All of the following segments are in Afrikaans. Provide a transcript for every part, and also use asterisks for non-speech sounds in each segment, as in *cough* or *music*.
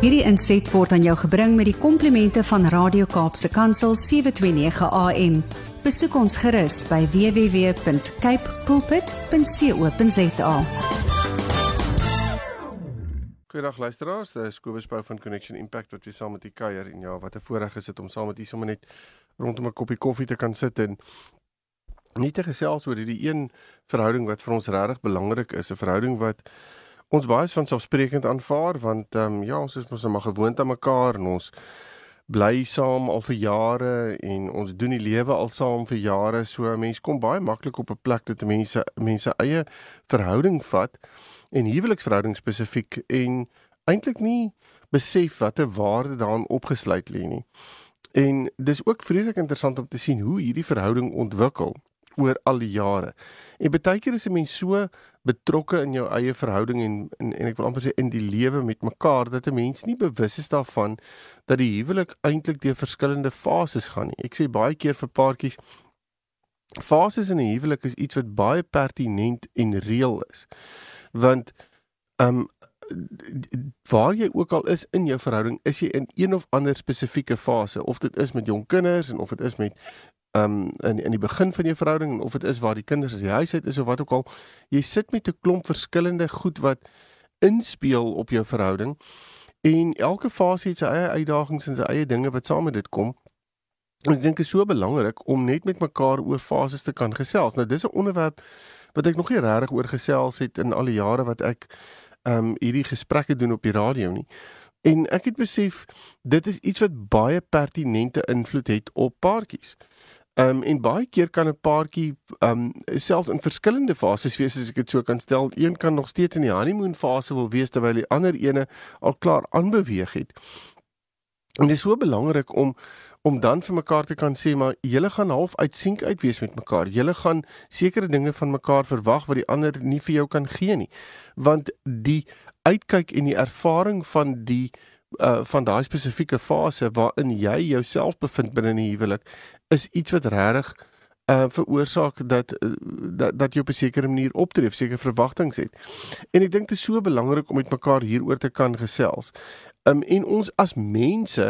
Hierdie inset word aan jou gebring met die komplimente van Radio Kaapse Kansel 729 AM. Besoek ons gerus by www.cape pulpit.co.za. Goeiedag luisteraars, dis Kobus Pau van Connection Impact wat weer saam met u kuier en ja, wat 'n voorreg is dit om saam met u sommer net rondom 'n koppie koffie te kan sit en nie te gesels oor hierdie een verhouding wat vir ons regtig belangrik is, 'n verhouding wat ons baie van selfsprekend aanvaar want ehm um, ja, ons is mos nou maar gewoond aan mekaar en ons bly saam al vir jare en ons doen die lewe al saam vir jare. So mense kom baie maklik op 'n plek dat mense mense eie verhouding vat en huweliksverhouding spesifiek en eintlik nie besef watter waarde daarin opgesluit lê nie. En dis ook vreeslik interessant om te sien hoe hierdie verhouding ontwikkel oor al die jare. En baie keer is 'n mens so betrokke in jou eie verhouding en, en en ek wil amper sê in die lewe met mekaar dat 'n mens nie bewus is daarvan dat die huwelik eintlik deur verskillende fases gaan nie. Ek sê baie keer vir paartjies fases in 'n huwelik is iets wat baie pertinent en reël is. Want ehm um, waar jy ook al is in jou verhouding, is jy in een of ander spesifieke fase of dit is met jong kinders en of dit is met um in in die begin van jou verhouding of dit is waar die kinders uit die huis uit is of wat ook al jy sit met 'n klomp verskillende goed wat inspeel op jou verhouding en elke fase het sy eie uitdagings en sy eie dinge wat saam met dit kom. En ek dink dit is so belangrik om net met mekaar oor fases te kan gesels. Nou dis 'n onderwerp wat ek nog nie regtig oor gesels het in al die jare wat ek um hierdie gesprekke doen op die radio nie. En ek het besef dit is iets wat baie pertinente invloed het op paartjies Ehm um, en baie keer kan 'n paartjie ehm um, selfs in verskillende fases wees as ek dit so kan stel. Een kan nog steeds in die honeymoon fase wil wees terwyl die ander ene al klaar aanbeweeg het. En dit is so belangrik om om dan vir mekaar te kan sê maar julle gaan half uitsink uit wees met mekaar. Julle gaan sekere dinge van mekaar verwag wat die ander nie vir jou kan gee nie. Want die uitkyk en die ervaring van die uh van daai spesifieke fase waarin jy jouself bevind binne 'n huwelik is iets wat regtig uh veroorsaak dat uh, dat dat jy op 'n sekere manier optree, sekere verwagtinge het. En ek dink dit is so belangrik om met mekaar hieroor te kan gesels. Um, en ons as mense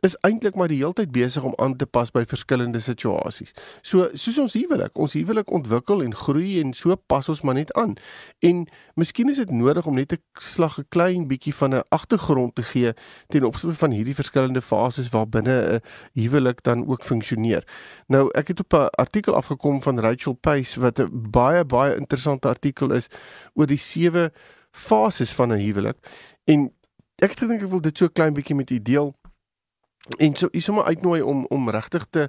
is eintlik maar die hele tyd besig om aan te pas by verskillende situasies. So soos ons huwelik, ons huwelik ontwikkel en groei en so pas ons maar net aan. En miskien is dit nodig om net 'n slag 'n klein bietjie van 'n agtergrond te gee ten opsigte van hierdie verskillende fases waarbinne 'n huwelik dan ook funksioneer. Nou, ek het op 'n artikel afgekom van Rachel Pace wat 'n baie baie interessante artikel is oor die sewe fases van 'n huwelik. En ek het gedink ek wil dit so klein bietjie met u deel en so u sommer uitnooi om om regtig te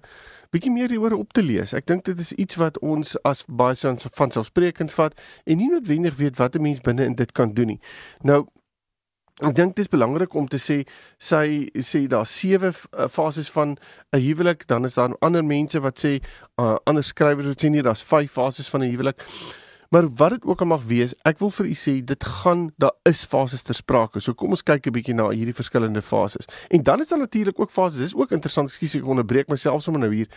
bietjie meer hieroor op te lees. Ek dink dit is iets wat ons as baie sens van selfsprekend vat en nie noodwendig weet wat 'n mens binne in dit kan doen nie. Nou ek dink dit is belangrik om te sê sy sê daar sewe uh, fases van 'n huwelik, dan is daar ander mense wat sê uh, ander skrywers wat sê nee, daar's vyf fases van 'n huwelik. Maar wat dit ook al mag wees, ek wil vir u sê dit gaan daar is fases ter sprake. So kom ons kyk 'n bietjie na hierdie verskillende fases. En dan is daar natuurlik ook fases. Dis ook interessant. Ekskuus ek onderbreek myself sommer nou hier.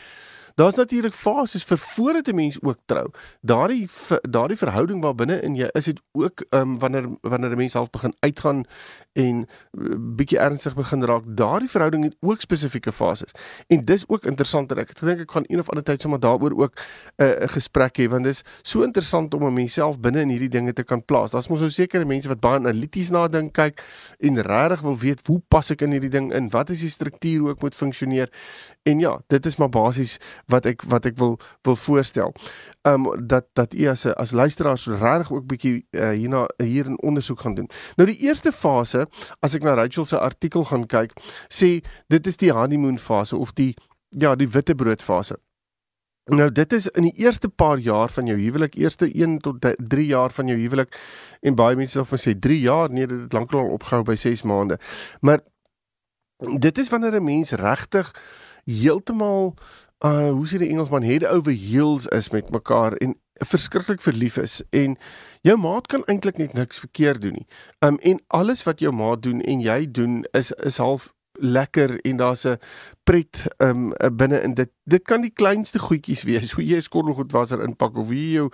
Daar's natuurlik fases vir voordat 'n mens ook trou. Daardie daardie verhouding waar binne in jy is dit ook um, wanneer wanneer 'n mens half begin uitgaan en uh, bietjie ernstig begin raak. Daardie verhouding het ook spesifieke fases. En dis ook interessant ek het gedink ek gaan een of ander tyd sommer daaroor ook eh, 'n uh, gesprek hê want dis so interessant om om myself binne in hierdie dinge te kan plaas. Daar's mos so sekere mense wat baie analities na dink kyk en regtig wil weet hoe pas ek in hierdie ding in? Wat is die struktuur hoe ek moet funksioneer? En ja, dit is maar basies wat ek wat ek wil wil voorstel. Um dat dat u as as luisteraars regtig ook bietjie uh, hierna hier 'n ondersoek gaan doen. Nou die eerste fase, as ek na Rachel se artikel gaan kyk, sê dit is die honeymoon fase of die ja, die witbrood fase. Nou dit is in die eerste paar jaar van jou huwelik, eerste 1 tot 3 jaar van jou huwelik en baie mense sal van sê 3 jaar, nee dit het lankal opgehou by 6 maande. Maar dit is wanneer 'n mens regtig heeltemal uh hoe sê die Engelsman head over heels is met mekaar en verskriklik verlief is en jou maat kan eintlik net niks verkeerd doen nie. Um en alles wat jou maat doen en jy doen is is half lekker en daar's 'n pret um binne in dit. Dit kan die kleinste goedjies wees. Hoe jy skottelgoed wasser inpak of hoe jy jou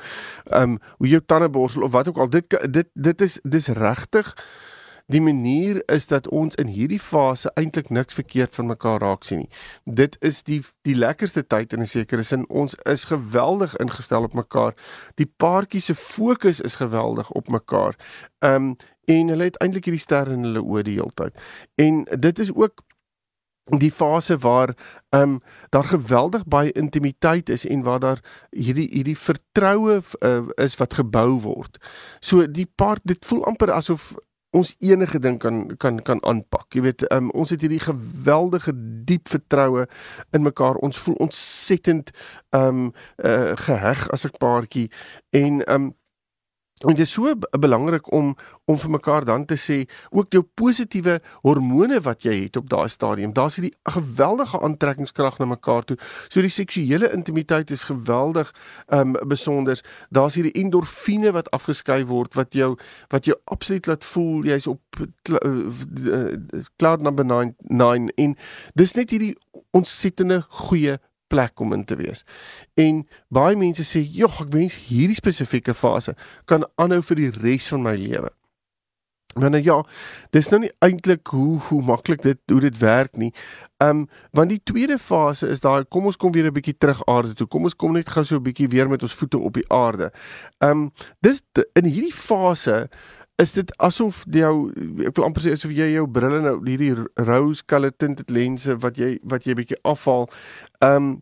um hoe jou tande borsel of wat ook al. Dit dit dit is dis regtig die manier is dat ons in hierdie fase eintlik niks verkeerd van mekaar raak sien nie. Dit is die die lekkerste tyd in 'n sekere sin. Ons is geweldig ingestel op mekaar. Die paartjie se fokus is geweldig op mekaar. Ehm um, en hulle het eintlik hierdie ster in hulle oë die hele tyd. En dit is ook die fase waar ehm um, daar geweldig baie intimiteit is en waar daar hierdie hierdie vertroue uh, is wat gebou word. So die part dit voel amper asof ons enige ding kan kan kan aanpak. Jy weet, um, ons het hierdie geweldige diep vertroue in mekaar. Ons voel ontsettend ehm um, uh, geheg as 'n paartjie en ehm um, En dit is so belangrik om om vir mekaar dan te sê ook jou positiewe hormone wat jy het op daai stadium. Daar's hierdie geweldige aantrekkingskrag na mekaar toe. So die seksuele intimiteit is geweldig um besonder. Daar's hierdie endorfine wat afgeskei word wat jou wat jou absoluut laat voel jy's op cloud number 9 9 en dis net hierdie ontsettende goeie plek om in te wees. En baie mense sê, "Jog, ek wens hierdie spesifieke fase kan aanhou vir die res van my lewe." Maar nou ja, dis nou nie eintlik hoe hoe maklik dit hoe dit werk nie. Um want die tweede fase is daai kom ons kom weer 'n bietjie terug aarde toe. Kom ons kom net gou so 'n bietjie weer met ons voete op die aarde. Um dis in hierdie fase is dit asof jou ek wil amper sê asof jy jou brille nou hierdie rose color tinted lense wat jy wat jy bietjie afhaal. Ehm um,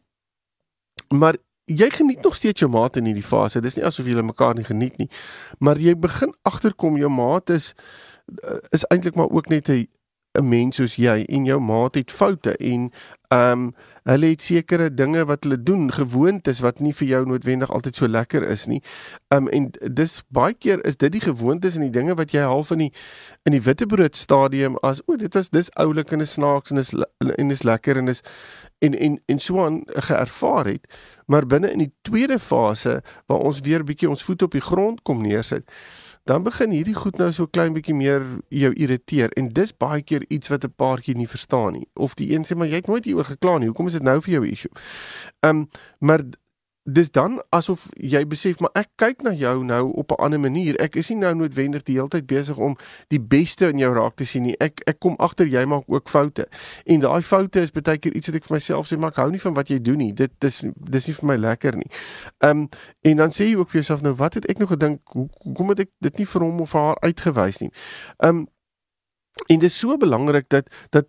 maar jy geniet nog steeds jou maat in hierdie fase. Dis nie asof jy mekaar nie geniet nie. Maar jy begin agterkom jou maat is is eintlik maar ook net 'n 'n mens soos jy en jou maat het foute en ehm um, hulle het sekere dinge wat hulle doen, gewoontes wat nie vir jou noodwendig altyd so lekker is nie. Ehm um, en dis baie keer is dit die gewoontes en die dinge wat jy half in die in die witbrood stadium as o, dit was dis oulik en is snaaks en is en is lekker en is en en en so aan geervaar het. Maar binne in die tweede fase waar ons weer bietjie ons voet op die grond kom neersit dan begin hierdie goed nou so klein bietjie meer jou irriteer en dis baie keer iets wat 'n paartjie nie verstaan nie of die een sê maar jy het nooit hieroor gekla nie hoekom is dit nou vir jou issue. Ehm um, maar dis dan asof jy besef maar ek kyk na jou nou op 'n ander manier. Ek is nie nou noodwendig die hele tyd besig om die beste in jou raak te sien nie. Ek ek kom agter jy maak ook foute. En daai foute is baie keer iets wat ek vir myself sê maar ek hou nie van wat jy doen nie. Dit dis dis nie vir my lekker nie. Ehm um, en dan sê jy ook vir jouself nou wat het ek nog gedink? Hoe hoekom het ek dit nie vir hom of haar uitgewys nie? Ehm um, En dit is so belangrik dat dat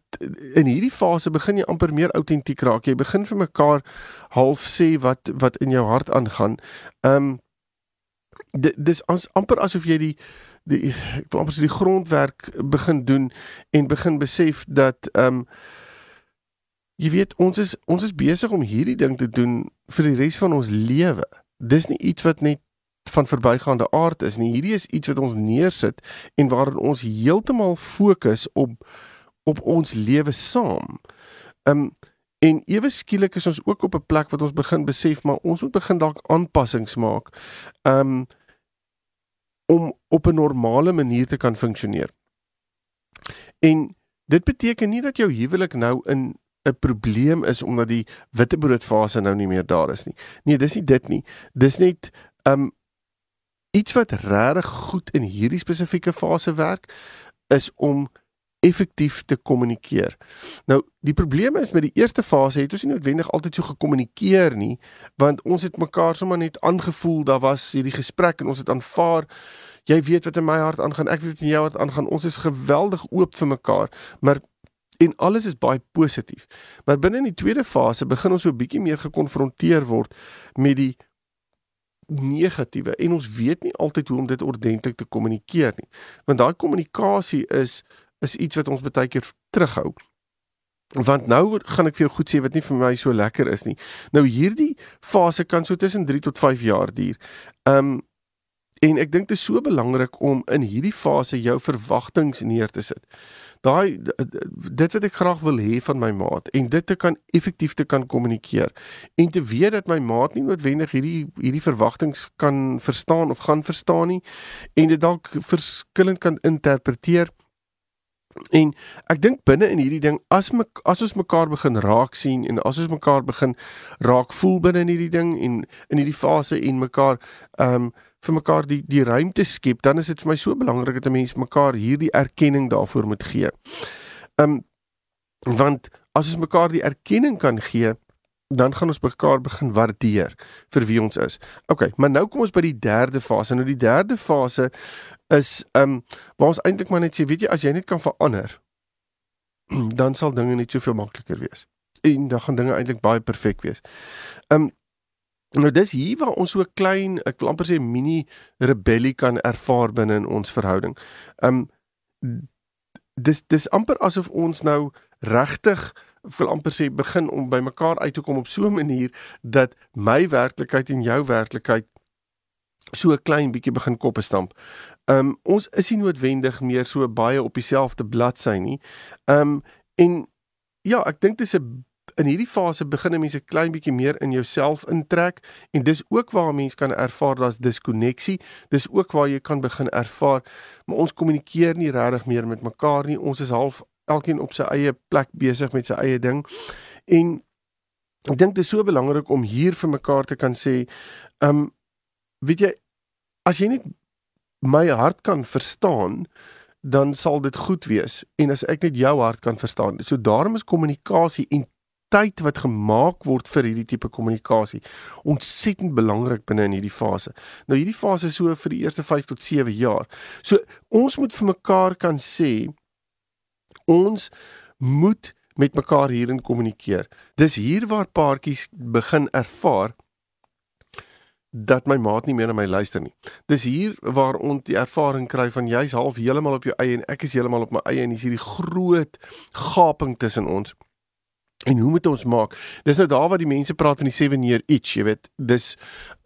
in hierdie fase begin jy amper meer autentiek raak. Jy begin vir mekaar half sê wat wat in jou hart aangaan. Ehm um, dis as amper asof jy die die ek wil amper sê die grondwerk begin doen en begin besef dat ehm um, jy weet ons is ons is besig om hierdie ding te doen vir die res van ons lewe. Dis nie iets wat net van verbygaande aard is nie. Hierdie is iets wat ons neersit en waarin ons heeltemal fokus op op ons lewe saam. Um en ewe skielik is ons ook op 'n plek wat ons begin besef maar ons moet begin dalk aanpassings maak. Um om op 'n normale manier te kan funksioneer. En dit beteken nie dat jou huwelik nou in 'n probleem is omdat die witbroodfase nou nie meer daar is nie. Nee, dis nie dit nie. Dis net um iets wat regtig goed in hierdie spesifieke fase werk is om effektief te kommunikeer. Nou, die probleem is met die eerste fase het ons nie noodwendig altyd so gekommunikeer nie, want ons het mekaar sommer net aangevoel, daar was hierdie gesprek en ons het aanvaar jy weet wat in my hart aangaan, ek weet wat in jou hart aangaan. Ons is geweldig oop vir mekaar, maar en alles is baie positief. Maar binne in die tweede fase begin ons so 'n bietjie meer gekonfronteer word met die negatiewe en ons weet nie altyd hoe om dit ordentlik te kommunikeer nie. Want daai kommunikasie is is iets wat ons baie keer terughou. Want nou gaan ek vir jou goed sê wat nie vir my so lekker is nie. Nou hierdie fase kan so tussen 3 tot 5 jaar duur. Um en ek dink dit is so belangrik om in hierdie fase jou verwagtinge neer te sit daai dit wat ek graag wil hê van my maat en dit te kan effektief te kan kommunikeer en te weet dat my maat nie noodwendig hierdie hierdie verwagtinge kan verstaan of gaan verstaan nie en dit dalk verskillend kan interpreteer. En ek dink binne in hierdie ding as me, as ons mekaar begin raak sien en as ons mekaar begin raak voel binne in hierdie ding en in hierdie fase en mekaar ehm um, vir mekaar die die ruimte skep, dan is dit vir my so belangrik dat 'n mens mekaar hierdie erkenning daarvoor moet gee. Um, want as ons mekaar die erkenning kan gee, dan gaan ons mekaar begin waardeer vir wie ons is. OK, maar nou kom ons by die derde fase. Nou die derde fase is ehm um, waar ons eintlik maar net sê, weet jy, as jy net kan verander, dan sal dinge net soveel makliker wees. En dan gaan dinge eintlik baie perfek wees. Ehm um, nou dis hier waar ons so klein, ek wil amper sê mini rebellie kan ervaar binne in ons verhouding. Um, dis dis amper asof ons nou regtig wil amper sê begin om by mekaar uit te kom op so 'n manier dat my werklikheid en jou werklikheid so 'n klein bietjie begin koppe stamp. Um ons is nie noodwendig meer so baie op dieselfde bladsy nie. Um en ja, ek dink dis 'n in hierdie fase begin mense klein bietjie meer in jouself intrek en dis ook waar mense kan ervaar daar's diskonneksie. Dis ook waar jy kan begin ervaar maar ons kommunikeer nie regtig meer met mekaar nie. Ons is half elkeen op sy eie plek besig met sy eie ding. En ek dink dit is so belangrik om hier vir mekaar te kan sê, ehm um, weet jy, as jy net my hart kan verstaan, dan sal dit goed wees en as ek net jou hart kan verstaan. So daarom is kommunikasie en tyd wat gemaak word vir hierdie tipe kommunikasie ontsettend belangrik binne in hierdie fase. Nou hierdie fase is so vir die eerste 5 tot 7 jaar. So ons moet vir mekaar kan sê ons moet met mekaar hierin kommunikeer. Dis hier waar paartjies begin ervaar dat my maat nie meer na my luister nie. Dis hier waar ons die ervaring kry van jy's half heeltemal op jou eie en ek is heeltemal op my eie en dis hierdie groot gaping tussen ons. En hoe moet ons maak? Dis nou daar waar die mense praat van die seven year itch, jy weet. Dis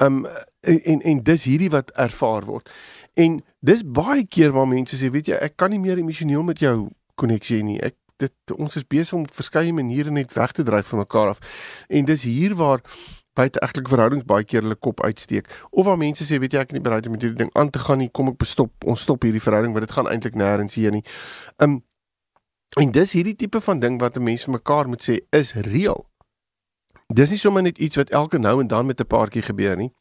um en en, dis hierdie wat ervaar word. En dis baie keer waar mense sê, weet jy, ek kan nie meer emosioneel met jou koneksie nie. Ek dit ons is besig om verskeie maniere net weg te dryf van mekaar af. En dis hier waar buite egtelike verhoudings baie keer hulle kop uitsteek. Of waar mense sê, weet jy, ek is nie bereid om met hierdie ding aan te gaan nie. Kom ek bestop, ons stop hierdie verhouding want dit gaan eintlik nêrens heen nie. Um en dis hierdie tipe van ding wat 'n mens vir mekaar moet sê is reël. Dis nie sommer net iets wat elke nou en dan met 'n paartjie gebeur nie.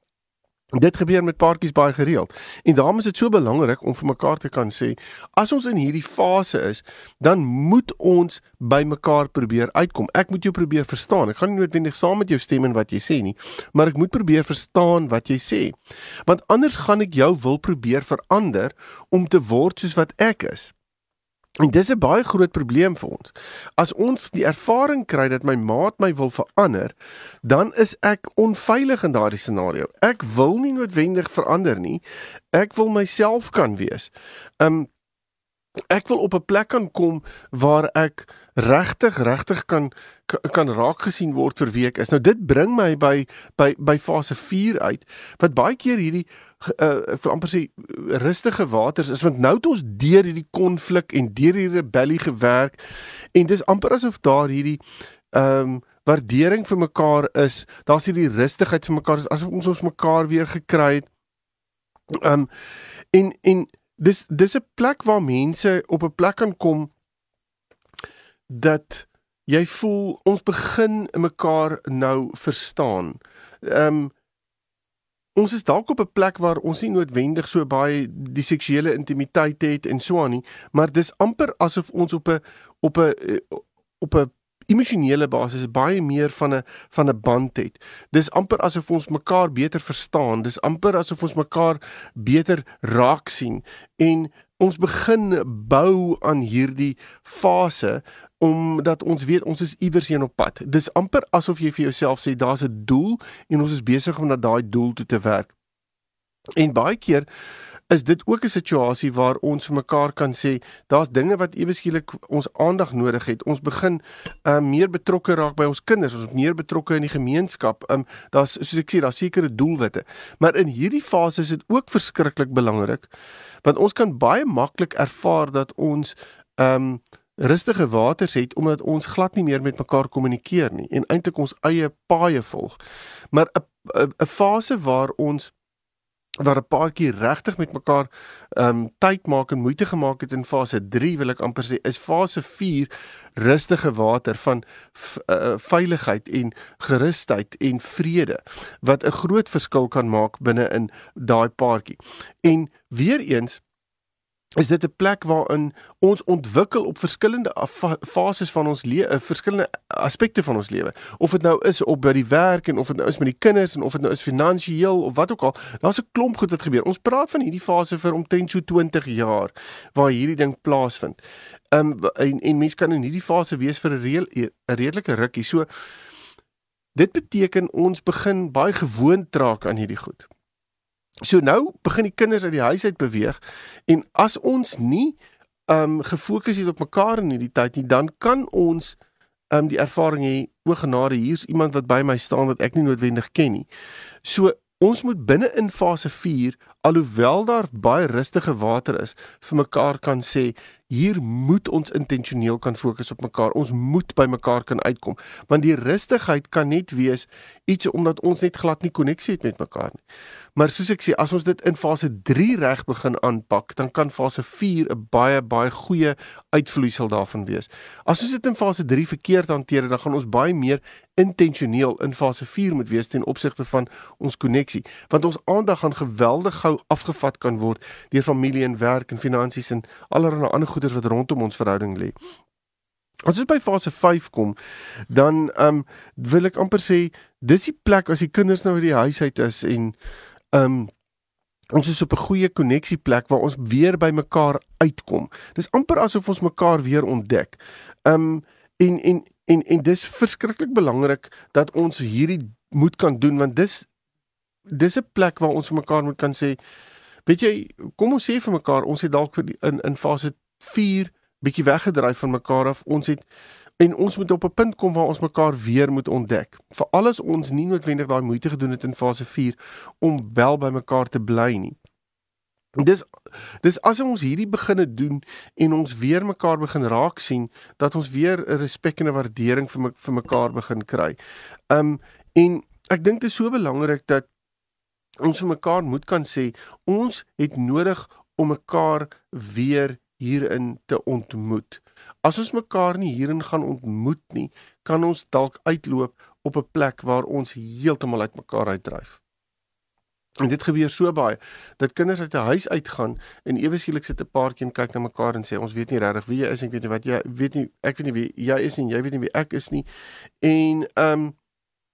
Dit gebeur met paartjies baie gereeld. En daarom is dit so belangrik om vir mekaar te kan sê, as ons in hierdie fase is, dan moet ons by mekaar probeer uitkom. Ek moet jou probeer verstaan. Ek gaan nie noodwendig saam met jou stem in wat jy sê nie, maar ek moet probeer verstaan wat jy sê. Want anders gaan ek jou wil probeer verander om te word soos wat ek is. En dis 'n baie groot probleem vir ons. As ons die ervaring kry dat my maat my wil verander, dan is ek onveilig in daardie scenario. Ek wil nie noodwendig verander nie. Ek wil myself kan wees. Um ek wil op 'n plek kan kom waar ek regtig regtig kan kan raak gesien word vir wie ek is. Nou dit bring my by by by fase 4 uit wat baie keer hierdie uh, ek wil amper sê rustige waters is want nou het ons deur hierdie konflik en deur hierdie rebellie gewerk en dis amper asof daar hierdie ehm um, waardering vir mekaar is. Daar's hierdie rustigheid vir mekaar. Dis asof ons ons mekaar weer gekry het. Ehm um, en en dis dis 'n plek waar mense op 'n plek kan kom dat jy voel ons begin mekaar nou verstaan. Ehm um, ons is dalk op 'n plek waar ons nie noodwendig so baie die seksuele intimiteit het en so aan nie, maar dis amper asof ons op 'n op 'n op 'n emosionele basis baie meer van 'n van 'n band het. Dis amper asof ons mekaar beter verstaan. Dis amper asof ons mekaar beter raak sien en ons begin bou aan hierdie fase omdat ons weet ons is iewers heen op pad. Dis amper asof jy vir jouself sê daar's 'n doel en ons is besig om na daai doel toe te werk. En baie keer is dit ook 'n situasie waar ons vir mekaar kan sê daar's dinge wat ewe skielik ons aandag nodig het. Ons begin uh, meer betrokke raak by ons kinders, ons meer betrokke in die gemeenskap. Um, daar's soos ek sê, daar's sekere doelwitte. Maar in hierdie fase is dit ook verskriklik belangrik want ons kan baie maklik ervaar dat ons ehm um, rustige waters het omdat ons glad nie meer met mekaar kommunikeer nie en eintlik ons eie paaie volg. Maar 'n 'n fase waar ons waar 'n paartjie regtig met mekaar um, tyd maak en moeite gemaak het in fase 3 wil ek amper sê is fase 4 rustige water van uh, veiligheid en gerusheid en vrede wat 'n groot verskil kan maak binne in daai paartjie. En weer eens is dit 'n plek waarin ons ontwikkel op verskillende fases van ons lewe, eh, verskillende aspekte van ons lewe. Of dit nou is op by die werk en of dit nou is met die kinders en of dit nou is finansiëel of wat ook al, daar's 'n klomp goed wat gebeur. Ons praat van hierdie fase vir omtrent so 20 jaar waar hierdie ding plaasvind. Ehm um, en, en mense kan in hierdie fase wees vir 'n reël 'n redelike rukkie. So dit beteken ons begin baie gewoond raak aan hierdie goed. So nou begin die kinders uit die huis uit beweeg en as ons nie um gefokus het op mekaar in hierdie tyd nie, dan kan ons um die ervaring hê o genade hier's iemand wat by my staan wat ek nie noodwendig ken nie. So ons moet binne in fase 4 alhoewel daar baie rustige water is vir mekaar kan sê hier moet ons intentioneel kan fokus op mekaar. Ons moet by mekaar kan uitkom. Want die rustigheid kan net wees iets omdat ons net glad nie koneksie het met mekaar nie. Maar soos ek sê, as ons dit in fase 3 reg begin aanpak, dan kan fase 4 'n baie baie goeie uitvloeisel daarvan wees. As ons dit in fase 3 verkeerd hanteer, dan gaan ons baie meer intentioneel in fase 4 moet wees ten opsigte van ons koneksie, want ons aandag gaan geweldig gou afgevat kan word deur familie en werk en finansies en allerlei ander goeders wat rondom ons verhouding lê. As ons by fase 5 kom, dan ehm um, wil ek amper sê dis die plek as die kinders nou uit die huis uit is en ehm um, ons is op 'n goeie koneksieplek waar ons weer by mekaar uitkom. Dis amper asof ons mekaar weer ontdek. Ehm um, en en en en dis verskriklik belangrik dat ons hierdie moet kan doen want dis dis 'n plek waar ons vir mekaar moet kan sê weet jy kom ons sê vir mekaar ons het dalk vir die, in in fase 4 bietjie weggedryf van mekaar af. Ons het en ons moet op 'n punt kom waar ons mekaar weer moet ontdek. Veral as ons nie noodwendig daai moeite gedoen het in fase 4 om wel by mekaar te bly nie. Dis dis as ons hierdie beginne doen en ons weer mekaar begin raak sien dat ons weer 'n respek en 'n waardering vir me, vir mekaar begin kry. Um en ek dink dit is so belangrik dat ons vir mekaar moet kan sê ons het nodig om mekaar weer hierin te ontmoet. As ons mekaar nie hierin gaan ontmoet nie, kan ons dalk uitloop op 'n plek waar ons heeltemal uit mekaar uitdryf. En dit gebeur so baie dat kinders uit 'n huis uitgaan en ewe skielik sit 'n paartjie en kyk na mekaar en sê ons weet nie regtig wie jy is en ek weet nie wat jy weet nie ek weet nie wie jy is en jy weet nie wie ek is nie. En ehm um,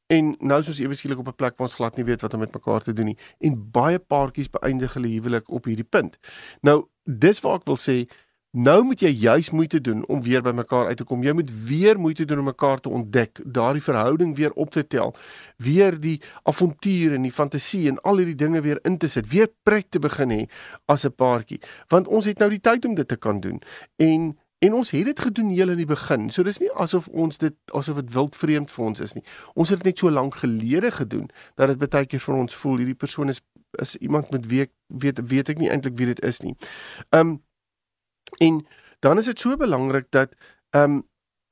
en nou is ons ewe skielik op 'n plek waar ons glad nie weet wat om met mekaar te doen nie. En baie paartjies beëindig hulle huwelik op hierdie punt. Nou dis waar ek wil sê nou moet jy juis moeite doen om weer by mekaar uit te kom. Jy moet weer moeite doen om mekaar te ontdek, daardie verhouding weer op te tel, weer die avontuur en die fantasie en al hierdie dinge weer in te sit, weer pret te begin hê as 'n paartjie, want ons het nou die tyd om dit te kan doen. En en ons het dit gedoen heel in die begin. So dis nie asof ons dit asof dit wild vreemd vir ons is nie. Ons het dit net so lank gelede gedoen dat dit baie keer vir ons voel hierdie persoon is is iemand met wie ek weet weet ek nie eintlik wie dit is nie. Um en dan is dit so belangrik dat um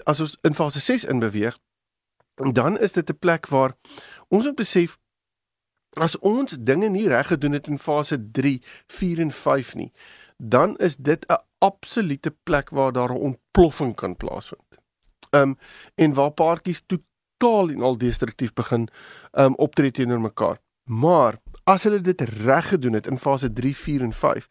as ons in fase 6 in beweeg, dan is dit 'n plek waar ons moet besef as ons dinge nie reg gedoen het in fase 3, 4 en 5 nie, dan is dit 'n absolute plek waar daar 'n ontploffing kan plaasvind. Um en waar paartjies totaal en al destruktief begin um optree teenoor mekaar. Maar as hulle dit reg gedoen het in fase 3, 4 en 5,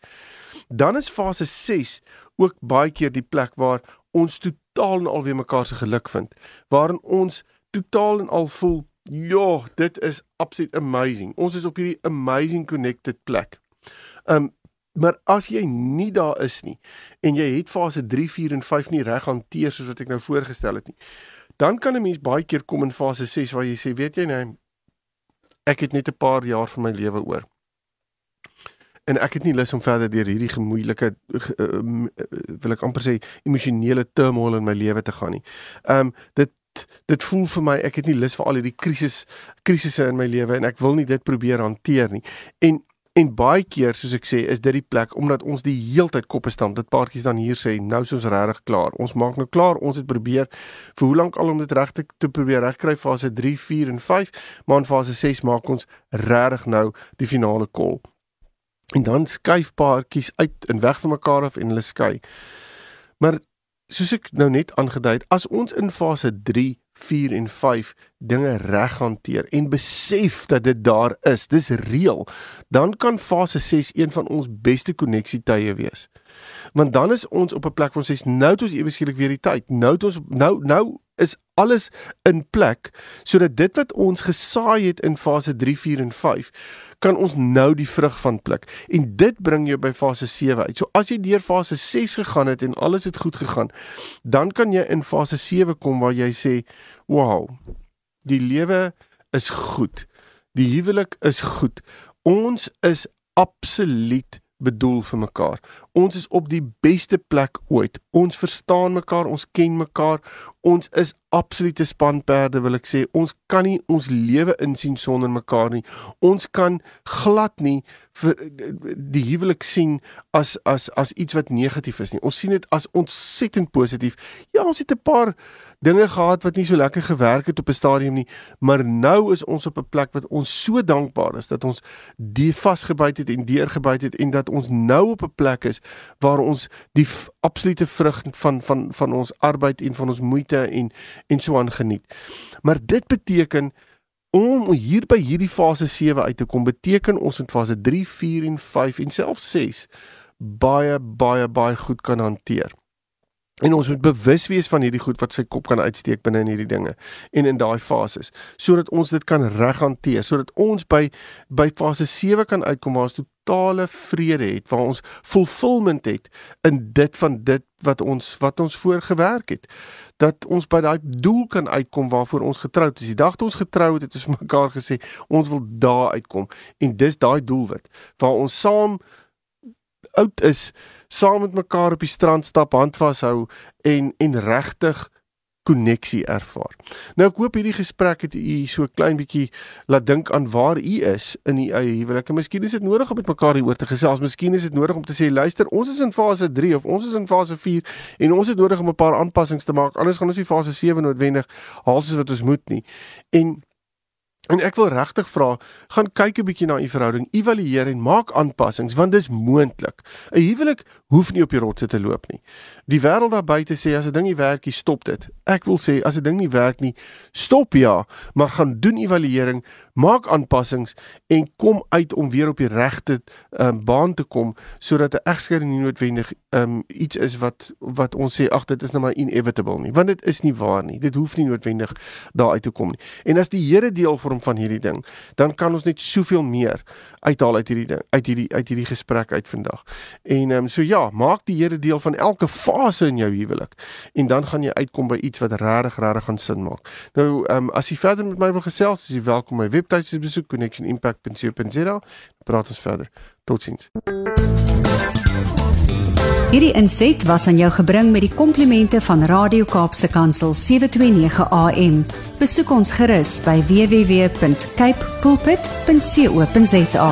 dan is fase 6 ook baie keer die plek waar ons totaal en al weer mekaar se geluk vind, waarin ons totaal en al voel, ja, dit is absoluut amazing. Ons is op hierdie amazing connected plek. Um maar as jy nie daar is nie en jy het fase 3, 4 en 5 nie reg hanteer soos wat ek nou voorgestel het nie, dan kan 'n mens baie keer kom in fase 6 waar jy sê, weet jy nee, ek het net 'n paar jaar van my lewe oor. En ek het nie lus om verder deur hierdie gemoeilike uh, wil ek amper sê emosionele turmoil in my lewe te gaan nie. Ehm um, dit dit voel vir my ek het nie lus vir al hierdie krisis krisisse in my lewe en ek wil nie dit probeer hanteer nie. En en baie keer soos ek sê is dit die plek omdat ons die heeltyd koppe stamp. Dit paartjies dan hier sê nou is ons regtig klaar. Ons maak nou klaar. Ons het probeer vir hoe lank al om dit reg te, te probeer regkry fase 3, 4 en 5, maar in fase 6 maak ons regtig nou die finale call. En dan skuif paartjies uit en weg van mekaar af en hulle skei. Maar soos ek nou net aangedui het, as ons in fase 3, 4 en 5 dinge reg hanteer en besef dat dit daar is, dis reël, dan kan fase 6 een van ons beste koneksietye wees. Want dan is ons op 'n plek waar ons sê nou het ons ewe skielik weer die tyd. Nou het ons nou nou is alles in plek sodat dit wat ons gesaai het in fase 3, 4 en 5 kan ons nou die vrug van pluk. En dit bring jou by fase 7 uit. So as jy deur fase 6 gegaan het en alles het goed gegaan, dan kan jy in fase 7 kom waar jy sê, "Wow, die lewe is goed. Die huwelik is goed. Ons is absoluut bedoel vir mekaar. Ons is op die beste plek ooit. Ons verstaan mekaar, ons ken mekaar. Ons is absolute spanperde wil ek sê. Ons kan nie ons lewe insien sonder mekaar nie. Ons kan glad nie vir die huwelik sien as as as iets wat negatief is nie. Ons sien dit as ontsettend positief. Ja, ons het 'n paar dinge gehad wat nie so lekker gewerk het op 'n stadium nie, maar nou is ons op 'n plek wat ons so dankbaar is dat ons die vasgebyt het en deurgebyt het en dat ons nou op 'n plek is waar ons die absolute vrug van van van ons arbeid en van ons moeite en en so aan geniet. Maar dit beteken om hier by hierdie fase 7 uit te kom, beteken ons in fase 3, 4 en 5 en selfs 6 baie baie baie goed kan hanteer. En ons moet bewus wees van hierdie goed wat sy kop kan uitsteek binne in hierdie dinge en in daai fases sodat ons dit kan reg hanteer sodat ons by by fase 7 kan uitkom waar ons totale vrede het waar ons fulfillment het in dit van dit wat ons wat ons voorgewerk het. Dat ons by daai doel kan uitkom waarvoor ons getroud is. Die dag toe ons getrou het het ons *laughs* mekaar gesê ons wil daar uitkom. En dis daai doelwit waar ons saam oud is saam met mekaar op die strand stap, hand vashou en en regtig koneksie ervaar. Nou ek hoop hierdie gesprek het u so klein bietjie laat dink aan waar u is in u eie huwelik. Miskien is dit nodig om met mekaar hieroor te gesels. Miskien is dit nodig om te sê luister, ons is in fase 3 of ons is in fase 4 en ons het nodig om 'n paar aanpassings te maak. Anders gaan ons nie fase 7 noodwendig haal soos wat ons moet nie. En En ek wil regtig vra, gaan kyk 'n bietjie na u verhouding, evalueer en maak aanpassings want dis moontlik. 'n Huwelik hoef nie op die rotse te loop nie. Die wêreld daar buite sê as 'n ding nie werk nie, stop dit. Ek wil sê as 'n ding nie werk nie, stop ja, maar gaan doen evaluering, maak aanpassings en kom uit om weer op die regte um, baan te kom sodat 'n egskeiding nie noodwendig um, iets is wat wat ons sê ag dit is nou maar inevitable nie, want dit is nie waar nie. Dit hoef nie noodwendig daar uit te kom nie. En as die Here deel vorm van hierdie ding, dan kan ons net soveel meer uithaal uit hierdie ding, uit hierdie uit hierdie gesprek uit vandag. En ehm um, so ja, maak die Here deel van elke fase in jou huwelik en dan gaan jy uitkom by iets wat regtig regtig gaan sin maak. Nou ehm um, as jy verder met my wil gesels, is jy welkom my webtuiste besoek connectionimpact.co.za. Praat ons verder. Totsiens. Hierdie inset was aan jou gebring met die komplimente van Radio Kaapse Kansel 729 AM. Besoek ons gerus by www.cape pulpit.co.za.